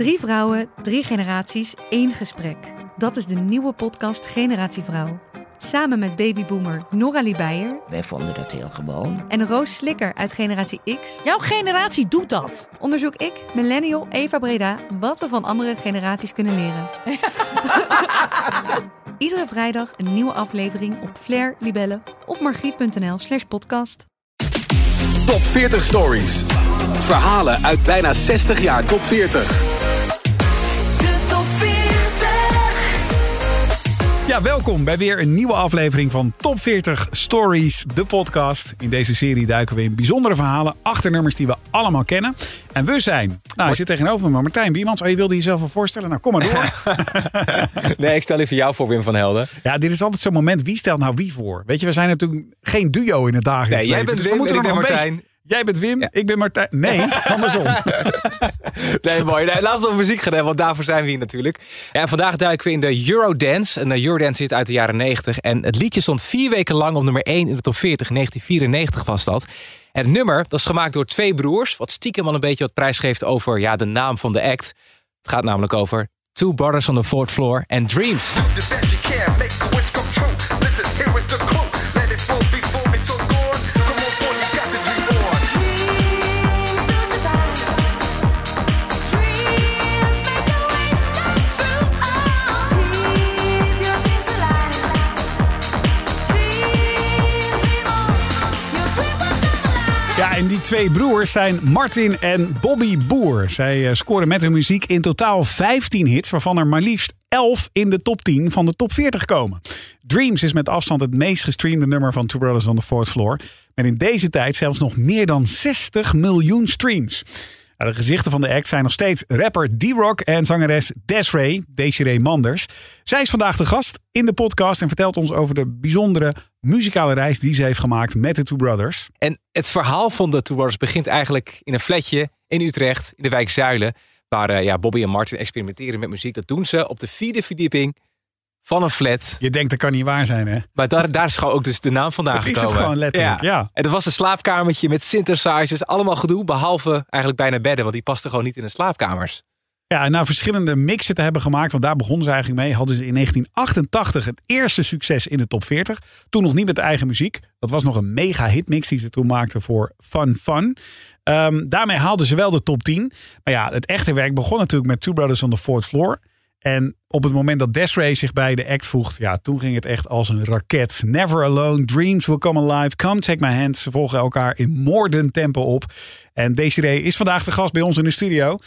Drie vrouwen, drie generaties, één gesprek. Dat is de nieuwe podcast Generatie Vrouw. Samen met babyboomer Nora Beijer Wij vonden dat heel gewoon. en Roos Slikker uit Generatie X Jouw generatie doet dat. onderzoek ik, millennial Eva Breda, wat we van andere generaties kunnen leren. Iedere vrijdag een nieuwe aflevering op Flair, Libelle of margriet.nl slash podcast. Top 40 Stories. Verhalen uit bijna 60 jaar top 40. Ja, welkom bij weer een nieuwe aflevering van Top 40 Stories, de podcast. In deze serie duiken we in bijzondere verhalen achter nummers die we allemaal kennen. En we zijn, nou, je zit tegenover me, Martijn Biemans. Oh, je wilde jezelf wel voorstellen? Nou, kom maar door. Nee, ik stel even jou voor, Wim van Helden. ja, dit is altijd zo'n moment, wie stelt nou wie voor? Weet je, we zijn natuurlijk geen duo in het dagelijks Nee, jij leven, bent dus we moeten er nog Martijn. beetje- Jij bent Wim, Ja. ik ben Martijn. Nee, andersom. Nee, mooi. Nee, laten we op muziek gaan hebben, want daarvoor zijn we hier natuurlijk. Ja, en vandaag duiken we in de Eurodance. En de Eurodance zit uit de jaren 90. En het liedje stond vier weken lang op nummer 1 in de top 40. In 1994 was dat. En het nummer dat is gemaakt door twee broers. Wat stiekem al een beetje wat prijs geeft over ja, de naam van de act. Het gaat namelijk over Two Brothers on the Fourth Floor en Dreams. Twee broers zijn Martin en Bobby Boer. Zij eh, scoren met hun muziek in totaal 15 hits, waarvan er maar liefst 11 in de top 10 van de top 40 komen. Dreams is met afstand het meest gestreamde nummer van Two Brothers on the Fourth Floor. Met in deze tijd zelfs nog meer dan 60 miljoen streams. De gezichten van de act zijn nog steeds rapper D-Rock en zangeres Desiree, Desiree Manders. Zij is vandaag de gast in de podcast en vertelt ons over de bijzondere muzikale reis die ze heeft gemaakt met de Two Brothers. En het verhaal van de Two Brothers begint eigenlijk in een flatje in Utrecht, in de wijk Zuilen. Waar eh, ja, Bobby en Martin experimenteren met muziek. Dat doen ze op de vierde verdieping van een flat. Je denkt dat kan niet waar zijn, hè? Maar daar, daar is gewoon ook dus de naam vandaan Dat is het gekomen. gewoon letterlijk, ja. En er was een slaapkamertje met synthesizers. Allemaal gedoe, behalve eigenlijk bijna bedden. Want die pasten gewoon niet in de slaapkamers. Ja, en na verschillende mixen te hebben gemaakt, want daar begonnen ze eigenlijk mee, hadden ze in 1988 het eerste succes in de top 40. Toen nog niet met eigen muziek. Dat was nog een mega hitmix die ze toen maakten voor Fun Fun. Ehm, daarmee haalden ze wel de top 10. Maar ja, het echte werk begon natuurlijk met Two Brothers on the Fourth Floor. En op het moment dat Desiree zich bij de act voegt, ja, toen ging het echt als een raket. Never Alone, Dreams Will Come Alive, Come Take My Hand. Ze volgen elkaar in moordend tempo op. En Desiree is vandaag de gast bij ons in de studio.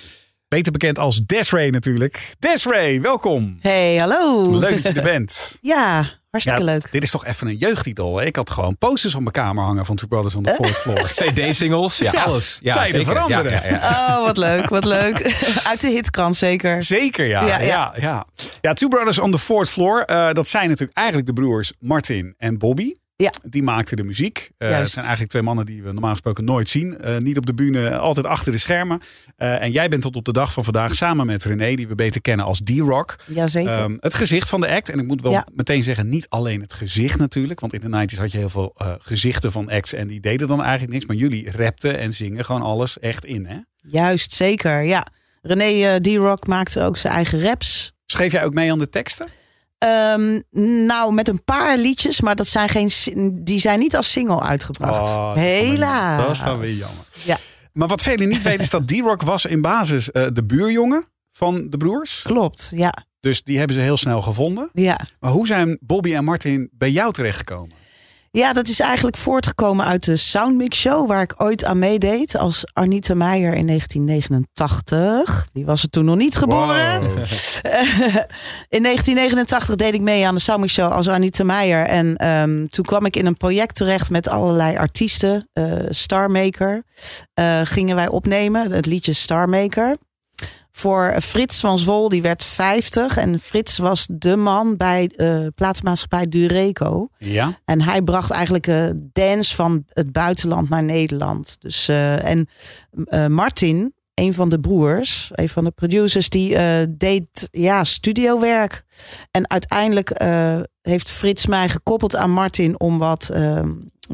Beter bekend als Desiree natuurlijk. Desiree, welkom. Hey, hallo. Leuk dat je er bent. Ja, hartstikke Ja, leuk. Dit is toch even een jeugdidol. hè? Ik had gewoon posters op mijn kamer hangen van Two Brothers on the Fourth Floor. CD-singles, ja, Ja, alles. Ja, tijden zeker. veranderen. Ja, ja, ja. Oh, wat leuk, wat leuk. Uit de hitkrant zeker. Zeker, ja. Ja, Ja, ja. ja. ja, Two Brothers on the Fourth Floor. eh, dat zijn natuurlijk eigenlijk de broers Martin en Bobby. Ja. Die maakten de muziek. Eh, het zijn eigenlijk twee mannen die we normaal gesproken nooit zien. Eh, niet op de bühne, altijd achter de schermen. Eh, en jij bent tot op de dag van vandaag samen met René, die we beter kennen als D-Rock. Jazeker. Ehm, het gezicht van de act. En ik moet wel Ja. meteen zeggen, niet alleen het gezicht natuurlijk. Want in de 90s had je heel veel gezichten van acts. En die deden dan eigenlijk niks. Maar jullie rapten en zingen gewoon alles echt in. Hè? Juist, zeker, ja. René D-Rock maakte ook zijn eigen raps. Schreef jij ook mee aan de teksten? Ehm, nou, met een paar liedjes, maar dat zijn geen, die zijn niet als single uitgebracht. Oh, Helaas. dat is dan weer jammer. Ja, Maar wat velen niet weten is dat D-Rock was in basis eh, de buurjongen van de broers. klopt. Ja, Dus die hebben ze heel snel gevonden. ja. Maar hoe zijn Bobby en Martin bij jou terechtgekomen? Ja, dat is eigenlijk voortgekomen uit de Soundmix Show, waar ik ooit aan meedeed als Arnita Meijer in 1989. Die was er toen nog niet geboren. Wow. in 1989 deed ik mee aan de Soundmix Show als Anita Meijer. En ehm, toen kwam ik in een project terecht met allerlei artiesten. eh Starmaker eh, gingen wij opnemen, het liedje Starmaker. Voor Frits van Zwol, die werd 50. En Frits was de man bij eh plaatsmaatschappij Dureco. Ja? En hij bracht eigenlijk eh dance van het buitenland naar Nederland. Dus, eh, en Martin, een van de broers, een van de producers, die deed ja, studiowerk. En uiteindelijk heeft Frits mij gekoppeld aan Martin om wat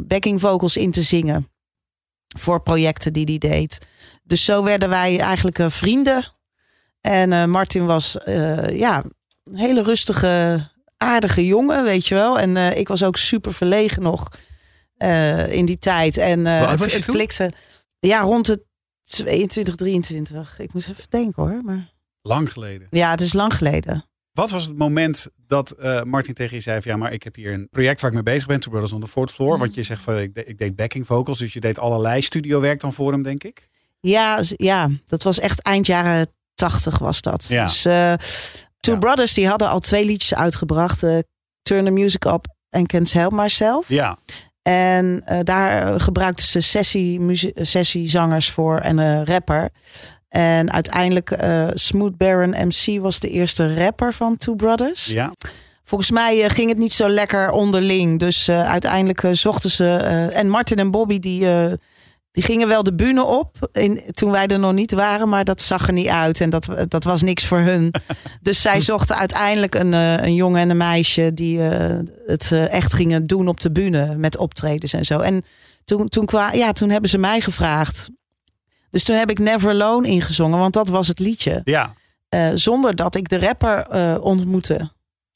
backing vocals in te zingen. Voor projecten die hij deed. Dus zo werden wij eigenlijk eh, vrienden. En eh, Martin was eh, ja, een hele rustige, aardige jongen, weet je wel. En ik was ook super verlegen nog in die tijd. En het, het klikte. Ja, rond de 22, 23. Ik moest even denken hoor. Maar Lang geleden. ja, het is lang geleden. Wat was het moment dat Martin tegen je zei van ja, maar ik heb hier een project waar ik mee bezig ben, Two Brothers on the Fourth Floor. Want je zegt van ik, de- ik deed backing vocals, dus je deed allerlei studiowerk dan voor hem, denk ik. Ja, ja, dat was echt eind jaren 80 was dat. Ja. Dus eh Two Ja. Brothers die hadden al twee liedjes uitgebracht. eh, Turn the Music Up en Can't Help Myself. Ja, En eh, daar gebruikten ze sessie, sessiezangers voor en een rapper. En uiteindelijk Smooth Baron MC was de eerste rapper van Two Brothers. ja. Volgens mij ging het niet zo lekker onderling. Dus uiteindelijk zochten ze. en Martin en Bobby die, die gingen wel de bühne op. In, toen wij er nog niet waren. Maar dat zag er niet uit. En dat, dat was niks voor hun. dus zij zochten uiteindelijk een, eh, een jongen en een meisje. die eh, het eh, echt gingen doen op de bühne. Met optredens en zo. En toen, toen, kwa, ja, toen hebben ze mij gevraagd. Dus toen heb ik Never Alone ingezongen. Want dat was het liedje. ja. Zonder dat ik de rapper ontmoette.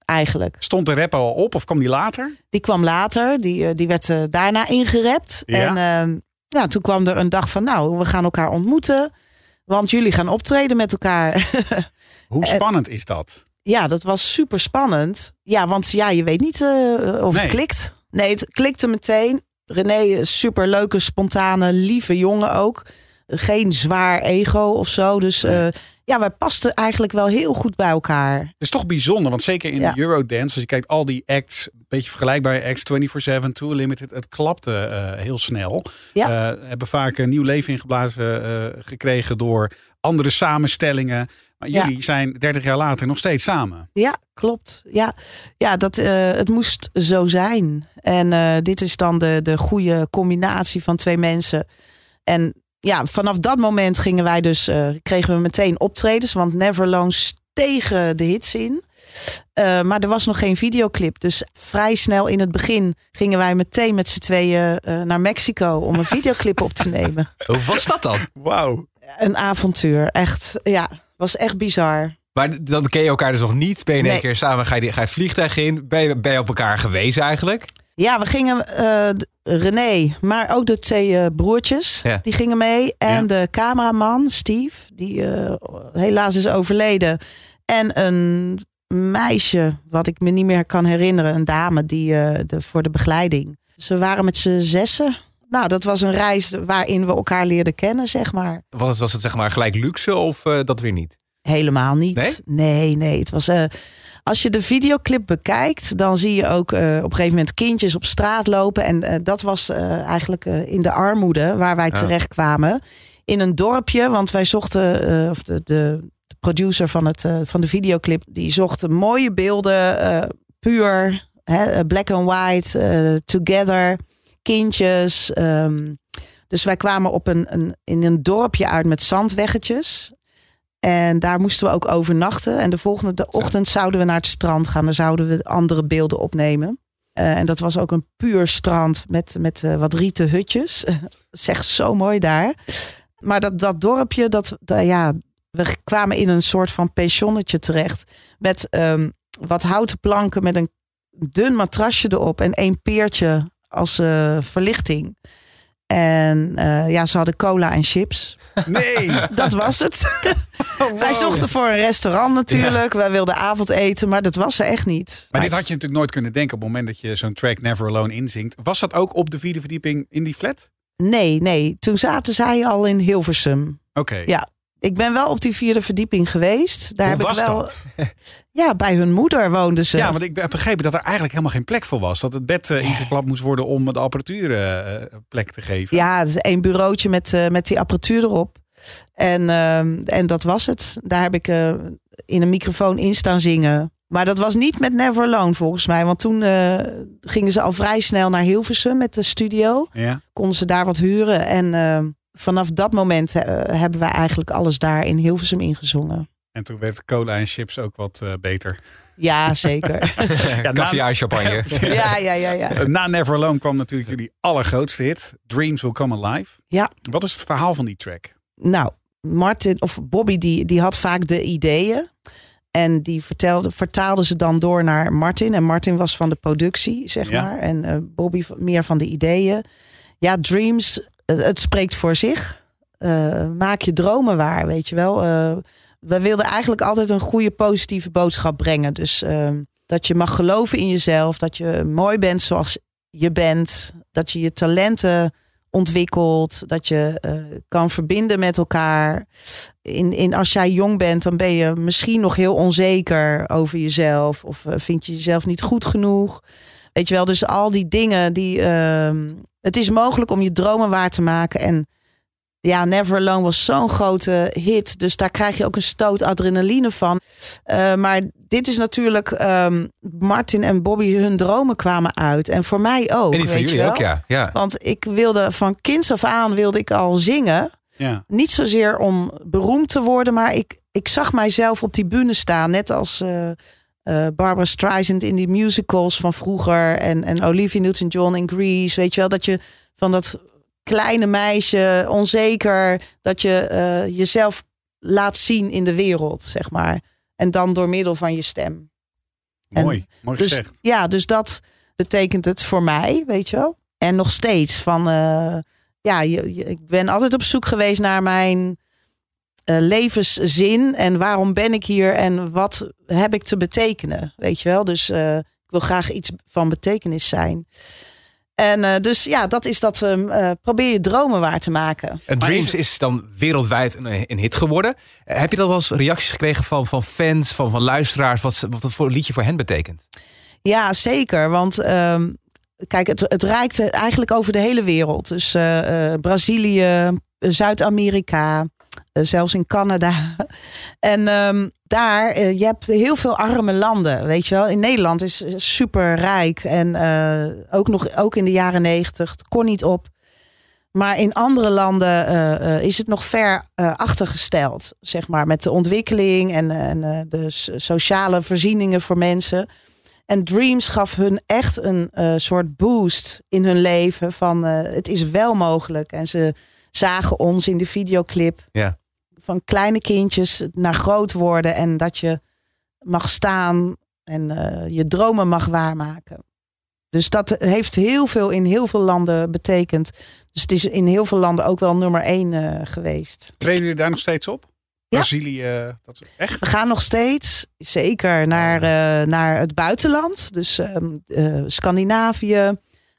Eigenlijk. Stond de rapper al op of kwam die later? Die kwam later, die, die werd daarna ingerept. Ja. En ehm, ja, toen kwam er een dag van, nou, we gaan elkaar ontmoeten. Want jullie gaan optreden met elkaar. Hoe Eh, spannend is dat? ja, dat was super spannend. Ja, want ja, je weet niet eh, of Nee. het klikt. Nee, het klikte meteen. René, super leuke, spontane, lieve jongen ook. Geen zwaar ego of zo. Dus eh, ja, wij pasten eigenlijk wel heel goed bij elkaar. Dat is toch bijzonder, want zeker in Ja. de Eurodance, als je kijkt al die acts, een beetje vergelijkbare acts, 24-7, Too Limited, het klapte eh, heel snel. Ja. Eh, hebben vaak een nieuw leven ingeblazen eh, gekregen door andere samenstellingen. Maar Ja. jullie zijn 30 jaar later nog steeds samen. Ja, klopt. Ja, ja dat, het moest zo zijn. En dit is dan de, de goede combinatie van twee mensen. En ja, vanaf dat moment gingen wij dus, eh, kregen we meteen optredens. Want Neverlone tegen de hits in. Eh, maar er was nog geen videoclip. Dus vrij snel in het begin gingen wij meteen met z'n tweeën eh, naar Mexico om een videoclip op te nemen. Hoe was dat dan? Wauw. Een avontuur, echt. Ja, was echt bizar. Maar dan ken je elkaar dus nog niet. Ben je in één Nee. keer samen, ga je, ga je het vliegtuig in. Ben je, ben je op elkaar gewezen eigenlijk? Ja, we gingen d- René, maar ook de twee eh, broertjes, Ja. die gingen mee. En Ja. de cameraman, Steve, die eh, helaas is overleden. En een meisje, wat ik me niet meer kan herinneren, een dame die de, voor de begeleiding. Dus we waren met z'n zessen. Nou, dat was een reis waarin we elkaar leerden kennen, zeg maar. Was, was het zeg maar gelijk luxe of dat weer niet? Helemaal niet. Nee? nee, nee. Het was. eh, als je de videoclip bekijkt, dan zie je ook eh, op een gegeven moment kindjes op straat lopen. En eh, dat was eigenlijk in de armoede waar wij terecht kwamen. In een dorpje, want wij zochten, of de, de, producer van, het, van de videoclip, die zocht mooie beelden, puur, hè, black and white, together, kindjes. ehm. dus wij kwamen op een, een, in een dorpje uit met zandweggetjes. En daar moesten we ook overnachten. En de volgende de ochtend zouden we naar het strand gaan. Dan zouden we andere beelden opnemen. Eh, en dat was ook een puur strand met, met eh, wat rieten hutjes. Echt zo mooi daar. Maar dat, dat dorpje, dat, dat- ja, we kwamen in een soort van pensionnetje terecht. Met ehm, wat houten planken met een dun matrasje erop. En één peertje als eh, verlichting. En eh, ja, ze hadden cola en chips. Nee. Dat was het. Wij zochten voor een restaurant natuurlijk. Wij wilden avondeten, maar dat was er echt niet. Maar dit had je natuurlijk nooit kunnen denken op het moment dat je zo'n track Never Alone inzingt. Was dat ook op de vierde verdieping in die flat? Nee, nee. Toen zaten zij al in Hilversum. Oké. Ja, Ik ben wel op die vierde verdieping geweest. Daar Hoe heb was ik wel. dat? Ja, bij hun moeder woonden ze. Ja, want ik heb begrepen dat er eigenlijk helemaal geen plek voor was. Dat het bed eh, ingeklapt moest worden om de apparatuur eh, plek te geven. Ja, is één bureautje met, eh, met die apparatuur erop. En, ehm, en dat was het. Daar heb ik eh, in een microfoon in staan zingen. Maar dat was niet met Never Alone volgens mij. Want toen eh, gingen ze al vrij snel naar Hilversum met de studio. Ja. Konden ze daar wat huren. En ehm, vanaf dat moment eh, hebben wij eigenlijk alles daar in Hilversum ingezongen. En toen werd cola en chips ook wat eh, beter. Ja, zeker. Ja, Caviar champagne. ja, ja, ja, ja. Na Never Alone kwam natuurlijk jullie allergrootste hit. Dreams Will Come Alive. Ja. Wat is het verhaal van die track? Nou, Martin of Bobby, die, die had vaak de ideeën. En die vertelde, vertaalde ze dan door naar Martin. En Martin was van de productie, zeg Ja. maar. En eh, Bobby meer van de ideeën. Ja, Dreams, het spreekt voor zich. Eh, maak je dromen waar, weet je wel. Eh, we wilden eigenlijk altijd een goede positieve boodschap brengen. Dus eh, dat je mag geloven in jezelf. Dat je mooi bent zoals je bent. Dat je je talenten ontwikkelt. Dat je eh, kan verbinden met elkaar. In, in, als jij jong bent, dan ben je misschien nog heel onzeker over jezelf. Of vind je jezelf niet goed genoeg. Weet je wel, dus al die dingen die. Het is mogelijk om je dromen waar te maken. En ja, Never Alone was zo'n grote hit. Dus daar krijg je ook een stoot adrenaline van. Eh, maar dit is natuurlijk. ehm, Martin en Bobby, hun dromen kwamen uit. En voor mij ook. En die van weet je jullie wel? ook, ja. ja. Want ik wilde van kinds af aan wilde ik al zingen. Ja. Niet zozeer om beroemd te worden, maar ik, ik zag mijzelf op die bühne staan. Net als eh, eh, Barbara Streisand in die musicals van vroeger. En, en Olivia Newton-John in Grease. Weet je wel, dat je van dat kleine meisje, onzeker, dat je eh, jezelf laat zien in de wereld, zeg maar. En dan door middel van je stem. En Mooi, mooi Dus, gezegd. ja, dus dat betekent het voor mij, weet je wel. En nog steeds van, eh, ja, je, je- ik ben altijd op zoek geweest naar mijn eh, levenszin. En waarom ben ik hier en wat heb ik te betekenen, weet je wel. Dus eh, ik wil graag iets van betekenis zijn. En eh, dus ja, dat is dat ehm, eh, probeer je dromen waar te maken. Dreams is is, dan wereldwijd een, een hit geworden. Heb je dan wel eens reacties gekregen van, van fans, van, van luisteraars, wat, wat het voor liedje voor hen betekent? Ja, zeker. Want ehm, kijk, het, het reikt eigenlijk over de hele wereld. Dus eh, eh, Brazilië, Zuid-Amerika, zelfs in Canada. En ehm, daar, eh, je hebt heel veel arme landen, weet je wel. In Nederland is super rijk en eh, ook nog ook in de jaren negentig, het kon niet op. Maar in andere landen eh, eh, is het nog ver eh, achtergesteld, zeg maar, met de ontwikkeling en, en eh, de sociale voorzieningen voor mensen. En Dreams gaf hun echt een eh, soort boost in hun leven van eh, het is wel mogelijk. En ze zagen ons in de videoclip Ja. van kleine kindjes naar groot worden en dat je mag staan en eh, je dromen mag waarmaken. Dus dat heeft heel veel in heel veel landen betekend. Dus het is in heel veel landen ook wel nummer één eh, geweest. Treden jullie daar nog steeds op? Ja. Brazilië, dat is echt? We gaan nog steeds zeker naar, eh, naar het buitenland. Dus ehm, eh, Scandinavië.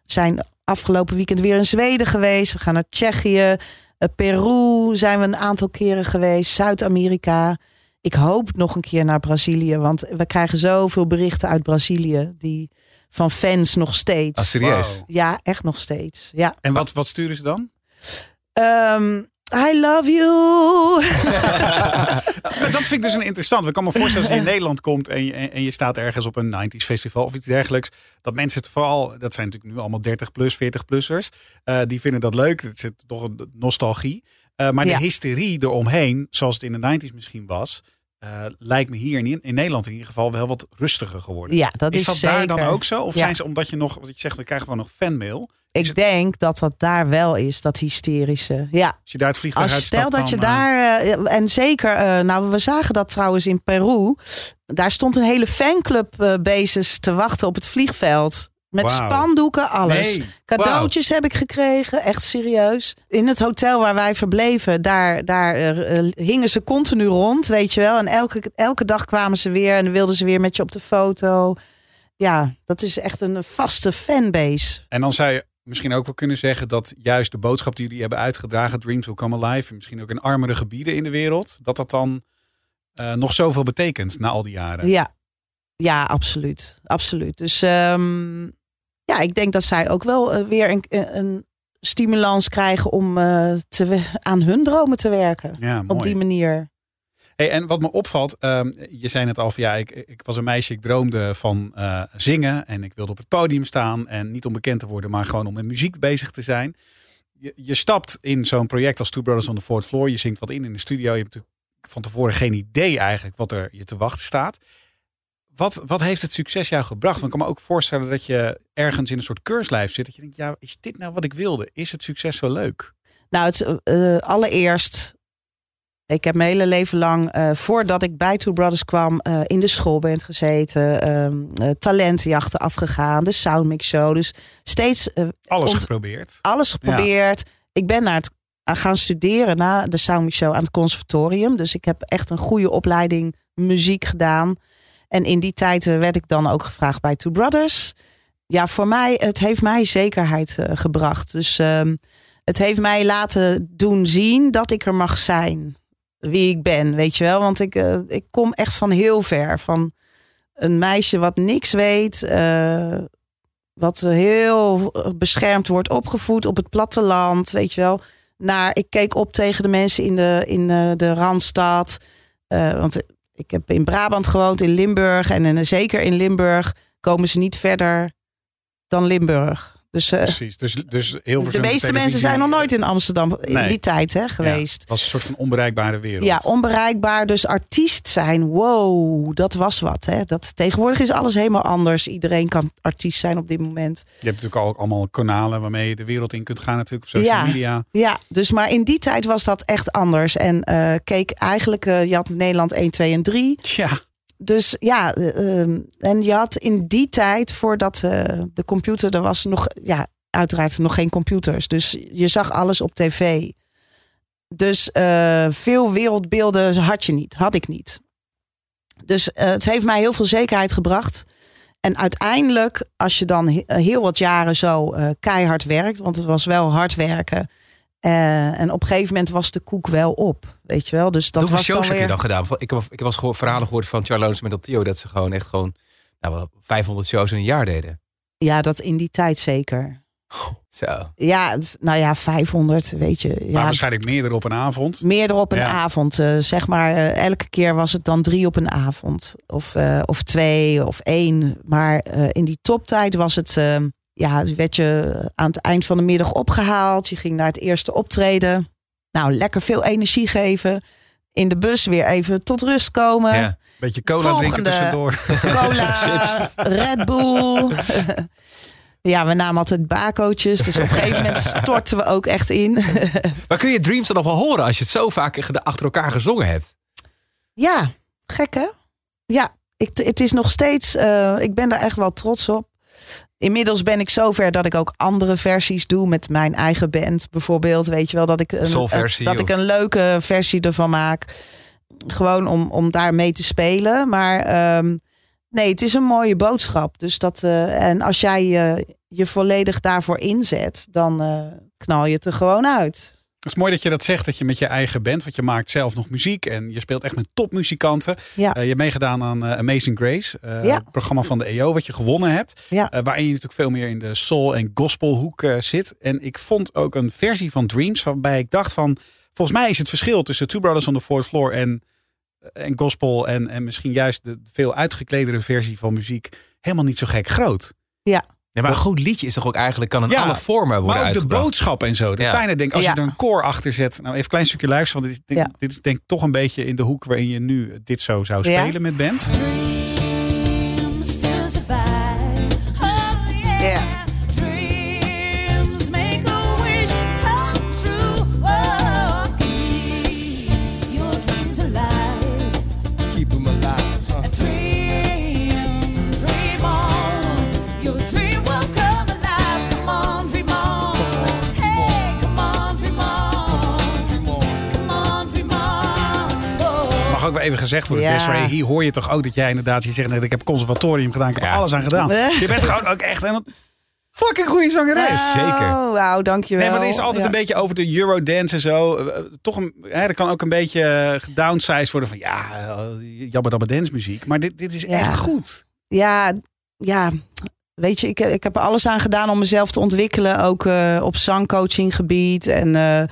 Zijn afgelopen weekend weer in Zweden geweest. We gaan naar Tsjechië. Eh, Peru zijn we een aantal keren geweest. Zuid-Amerika. Ik hoop nog een keer naar Brazilië. Want we krijgen zoveel berichten uit Brazilië. Die, van fans nog steeds. Ah, serieus? Ja, echt nog steeds. Ja. En wat, wat sturen ze dan? Ehm, I love you. Dat vind ik dus een interessant. Ik kan me voorstellen als je in Nederland komt en je, en je staat ergens op een 90s festival of iets dergelijks. Dat mensen het vooral, dat zijn natuurlijk nu allemaal 30 plus, 40 plussers. eh, die vinden dat leuk. Het zit toch een nostalgie. Eh, maar Ja. de hysterie eromheen, zoals het in de 90s misschien was, eh, lijkt me hier in, in Nederland in ieder geval wel wat rustiger geworden. Ja, dat is, is dat zeker. daar dan ook zo? Of Ja. zijn ze omdat je nog, wat je zegt, we krijgen gewoon nog fanmail. Ik denk dat dat daar wel is, dat hysterische. Ja, Als je daar het vliegtuig als stel dat je eh, daar, eh, en zeker, eh, nou we zagen dat trouwens in Peru. Daar stond een hele fanclub basis te wachten op het vliegveld. Met spandoeken, alles. Nee. Cadeautjes heb ik gekregen, echt serieus. In het hotel waar wij verbleven, daar, daar hingen ze continu rond, weet je wel. En elke, elke dag kwamen ze weer en wilden ze weer met je op de foto. Ja, dat is echt een vaste fanbase. En dan zou je misschien ook wel kunnen zeggen dat juist de boodschap die jullie hebben uitgedragen, Dreams Will Come Alive, en misschien ook in armere gebieden in de wereld, dat dat dan eh, nog zoveel betekent na al die jaren. Ja, ja absoluut. absoluut. Dus ehm, ja, ik denk dat zij ook wel eh, weer een, een stimulans krijgen om eh, te, aan hun dromen te werken. Ja. Op die manier. Hey, en wat me opvalt, ehm, je zei net al ja, ik, ik was een meisje, ik droomde van eh, zingen en ik wilde op het podium staan en niet om bekend te worden, maar gewoon om met muziek bezig te zijn. Je, je stapt in zo'n project als Two Brothers on the Fourth Floor, je zingt wat in in de studio, je hebt van tevoren geen idee eigenlijk wat er je te wachten staat. Wat, wat heeft het succes jou gebracht? Want ik kan me ook voorstellen dat je ergens in een soort keurslijf zit. Dat je denkt, ja, is dit nou wat ik wilde? Is het succes zo leuk? Nou, het, eh, allereerst Ik heb mijn hele leven lang, eh, voordat ik bij Two Brothers kwam, eh, in de schoolband gezeten. ehm, eh, talentenjachten afgegaan, de Soundmix Show. Dus steeds Alles geprobeerd. alles geprobeerd. Ik ben naar het aan gaan studeren na de Soundmix Show aan het conservatorium. Dus ik heb echt een goede opleiding muziek gedaan. En in die tijd werd ik dan ook gevraagd bij Two Brothers. Ja, voor mij, het heeft mij zekerheid gebracht. Dus ehm, het heeft mij laten doen zien dat ik er mag zijn. Wie ik ben, weet je wel. Want ik, eh, ik kom echt van heel ver. Van een meisje wat niks weet. eh, wat heel beschermd wordt opgevoed op het platteland, weet je wel. Naar, ik keek op tegen de mensen in de, in eh, de Randstad. Want ik heb in Brabant gewoond, in Limburg. En in, zeker in Limburg komen ze niet verder dan Limburg. Dus eh, Precies. Dus, dus heel de meeste mensen zijn nog nooit in Amsterdam in Nee. die tijd hè, geweest. Het was een soort van onbereikbare wereld. Ja, onbereikbaar. Dus artiest zijn, wow, dat was wat. Hè? Dat, tegenwoordig is alles helemaal anders. Iedereen kan artiest zijn op dit moment. Je hebt natuurlijk ook allemaal kanalen waarmee je de wereld in kunt gaan natuurlijk op social Ja. media. Ja, dus maar in die tijd was dat echt anders. En eh, keek eigenlijk, eh, je had Nederland 1, 2 en 3. Tja, Dus ja, eh, ehm, en je had in die tijd, voordat eh, de computer, er was nog, ja, uiteraard nog geen computers. Dus je zag alles op tv. Dus eh, veel wereldbeelden had je niet, had ik niet. Dus het heeft mij heel veel zekerheid gebracht. En uiteindelijk, als je dan he- heel wat jaren zo keihard werkt, want het was wel hard werken. Eh, en op een gegeven moment was de koek wel op, weet je wel. Dus dat Hoeveel was dan shows heb weer... je dan gedaan? Ik heb, ik heb wel eens gehoord- verhalen gehoord van Charlotte met Tio dat ze gewoon echt gewoon nou, wel 500 shows in een jaar deden. Ja, dat in die tijd zeker. Zo. Ja, nou ja, 500, weet je. maar Ja, waarschijnlijk meerdere op een avond. meer op een Ja. avond. eh, zeg maar, eh, elke keer was het dan drie op een avond. Of, eh, of twee of één. Maar eh, in die toptijd was het... ja, werd je aan het eind van de middag opgehaald. Je ging naar het eerste optreden. Nou, lekker veel energie geven. In de bus weer even tot rust komen. Ja. Beetje cola drinken tussendoor. Cola, Red Bull. ja, we namen altijd bakootjes. Dus op een gegeven moment stortten we ook echt in. Maar kun je Dreams dan nog wel horen als je het zo vaak achter elkaar gezongen hebt? ja, gek hè? Ja, ik, het is nog steeds... eh, ik ben daar echt wel trots op. Inmiddels ben ik zover dat ik ook andere versies doe met mijn eigen band. Bijvoorbeeld, weet je wel, dat ik een, dat ik een leuke versie ervan maak. Gewoon om, om daar mee te spelen. Maar ehm, nee, het is een mooie boodschap. Dus dat, eh, en als jij je, je volledig daarvoor inzet, dan eh, knal je het er gewoon uit. Het is mooi dat je dat zegt, dat je met je eigen band, want je maakt zelf nog muziek en je speelt echt met topmuzikanten. Ja. Eh, je hebt meegedaan aan eh, Amazing Grace, eh, Ja. het programma van de EO, wat je gewonnen hebt. Ja. Waarin je natuurlijk veel meer in de soul- en gospelhoek zit. En ik vond ook een versie van Dreams, waarbij ik dacht van, volgens mij is het verschil tussen Two Brothers on the Fourth Floor en, en gospel en, en misschien juist de veel uitgekledere versie van muziek helemaal niet zo gek groot. Ja, maar een goed liedje is toch ook eigenlijk, kan in Ja, alle vormen worden Maar ook de boodschap en zo. Dat Ja. bijna denk, als Ja. je er een koor achter zet. Nou, even een klein stukje luisteren. Want dit is, denk, Ja. dit is denk ik toch een beetje in de hoek waarin je nu dit zo zou Ja. spelen met band. Even gezegd worden. Ja. Desiree, hier hoor je toch ook dat jij inderdaad... Je zegt net, ik heb conservatorium gedaan. Ik heb er Ja. alles aan gedaan. Je bent gewoon ook echt een fucking goede zangeres. zeker. Oh, wauw, dankjewel. Nee, maar het is altijd Ja. een beetje over de Eurodance en zo. Eh, Toch een, hè, er kan ook een beetje eh, gedownsized worden van ja, uh, jabba dabba dance muziek. Maar dit, dit is Ja. echt goed. Ja, ja. Weet je, ik, ik heb er alles aan gedaan om mezelf te ontwikkelen. Ook eh, op zangcoachinggebied. En eh,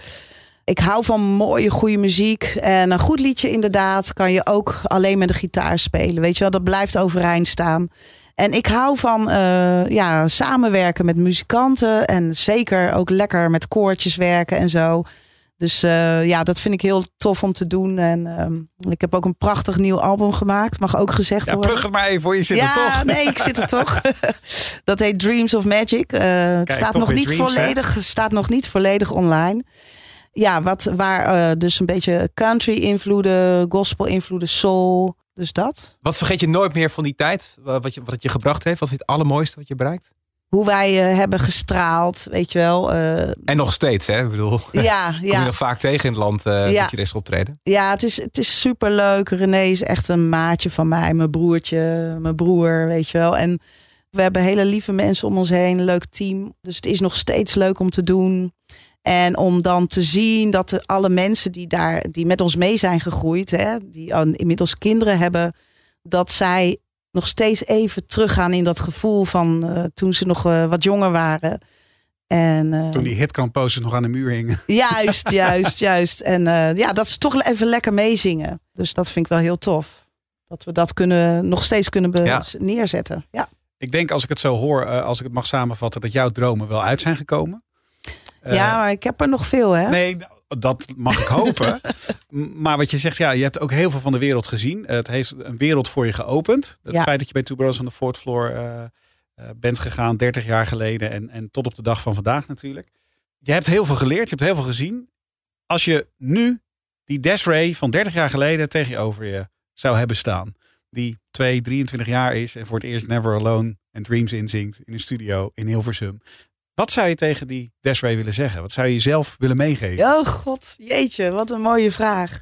ik hou van mooie, goede muziek. En een goed liedje inderdaad kan je ook alleen met de gitaar spelen. Weet je wel, dat blijft overeind staan. En ik hou van eh, ja, samenwerken met muzikanten. En zeker ook lekker met koortjes werken en zo. Dus eh, ja, dat vind ik heel tof om te doen. En ehm, ik heb ook een prachtig nieuw album gemaakt. Mag ook gezegd Ja, worden. plug het maar even voor je zit ja, er toch. nee, ik zit er toch. dat heet Dreams of Magic. Eh, het staat nog, niet Dreams, hè? volledig, staat nog niet volledig online. Ja, wat, waar eh, dus een beetje country invloeden, gospel invloeden, soul. Dus dat. Wat vergeet je nooit meer van die tijd? Wa- Wat, je, wat het je gebracht heeft? Wat vind je het allermooiste wat je bereikt? Hoe wij eh, hebben gestraald, weet je wel. eh, En nog steeds, hè? Ik bedoel, ja, kom je ja. nog vaak tegen in het land Ja. dat je er is optreden. Ja, het is, het is super leuk. René is echt een maatje van mij, mijn broertje, mijn broer, weet je wel. En we hebben hele lieve mensen om ons heen, een leuk team. Dus het is nog steeds leuk om te doen. En om dan te zien dat de, alle mensen die daar, die met ons mee zijn gegroeid, hè, die inmiddels kinderen hebben, dat zij nog steeds even teruggaan in dat gevoel van eh, toen ze nog eh, wat jonger waren. En, eh, Toen die hitkrantposters nog aan de muur hingen. Juist, juist, juist. En eh, ja, dat is toch even lekker meezingen. Dus dat vind ik wel heel tof. Dat we dat kunnen, nog steeds kunnen Ja. neerzetten. Ja. Ik denk als ik het zo hoor, eh, als ik het mag samenvatten, dat jouw dromen wel uit zijn gekomen. Eh, ja, maar ik heb er nog veel, hè? Nee, dat mag ik hopen. Maar wat je zegt, ja, je hebt ook heel veel van de wereld gezien. Het heeft een wereld voor je geopend. Het Ja. feit dat je bij Two Brothers on the Fourth Floor eh, eh, bent gegaan, 30 jaar geleden en, en tot op de dag van vandaag natuurlijk. Je hebt heel veel geleerd, je hebt heel veel gezien. Als je nu die Desiree van 30 jaar geleden tegen je over je zou hebben staan. Die 2, 23 jaar is en voor het eerst Never Alone en Dreams inzingt in een studio in Hilversum. Wat zou je tegen die Desiree willen zeggen? Wat zou je jezelf willen meegeven? Oh god, jeetje, wat een mooie vraag.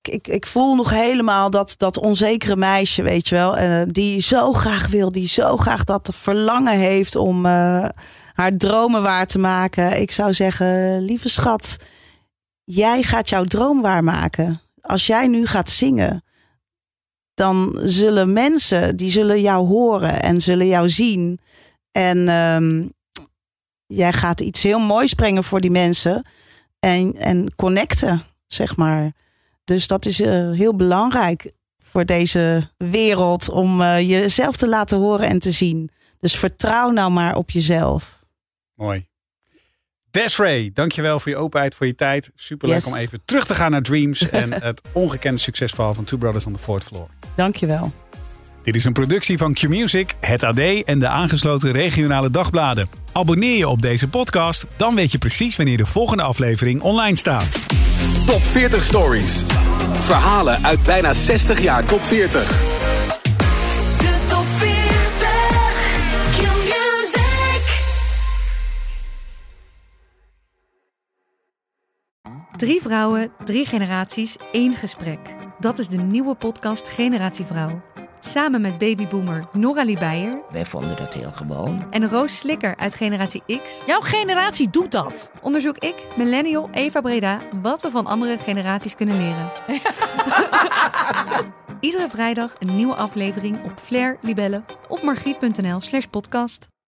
Ik, ik voel nog helemaal dat, dat onzekere meisje, weet je wel. eh, die zo graag wil, die zo graag dat verlangen heeft om eh, haar dromen waar te maken. Ik zou zeggen, lieve schat, jij gaat jouw droom waarmaken. Als jij nu gaat zingen, dan zullen mensen, die zullen jou horen en zullen jou zien. En ehm, jij gaat iets heel moois brengen voor die mensen. En, en connecten, zeg maar. Dus dat is eh, heel belangrijk voor deze wereld om eh, jezelf te laten horen en te zien. Dus vertrouw nou maar op jezelf. Mooi. Desiree, dankjewel voor je openheid, voor je tijd. Superleuk Yes. om even terug te gaan naar Dreams en het ongekende succesverhaal van Two Brothers on the Fourth Floor. Dankjewel. Dit is een productie van Q-Music, het AD en de aangesloten regionale dagbladen. Abonneer je op deze podcast, dan weet je precies wanneer de volgende aflevering online staat. Top 40 Stories. Verhalen uit bijna 60 jaar top 40. De top 40 Q-Music. Drie vrouwen, drie generaties, één gesprek. Dat is de nieuwe podcast Generatie Vrouw. Samen met babyboomer Noralie Beijer Wij vonden dat heel gewoon. en Roos Slikker uit Generatie X Jouw generatie doet dat. onderzoek ik, millennial Eva Breda, wat we van andere generaties kunnen leren. Iedere vrijdag een nieuwe aflevering op Flair, Libelle of margriet.nl slash podcast.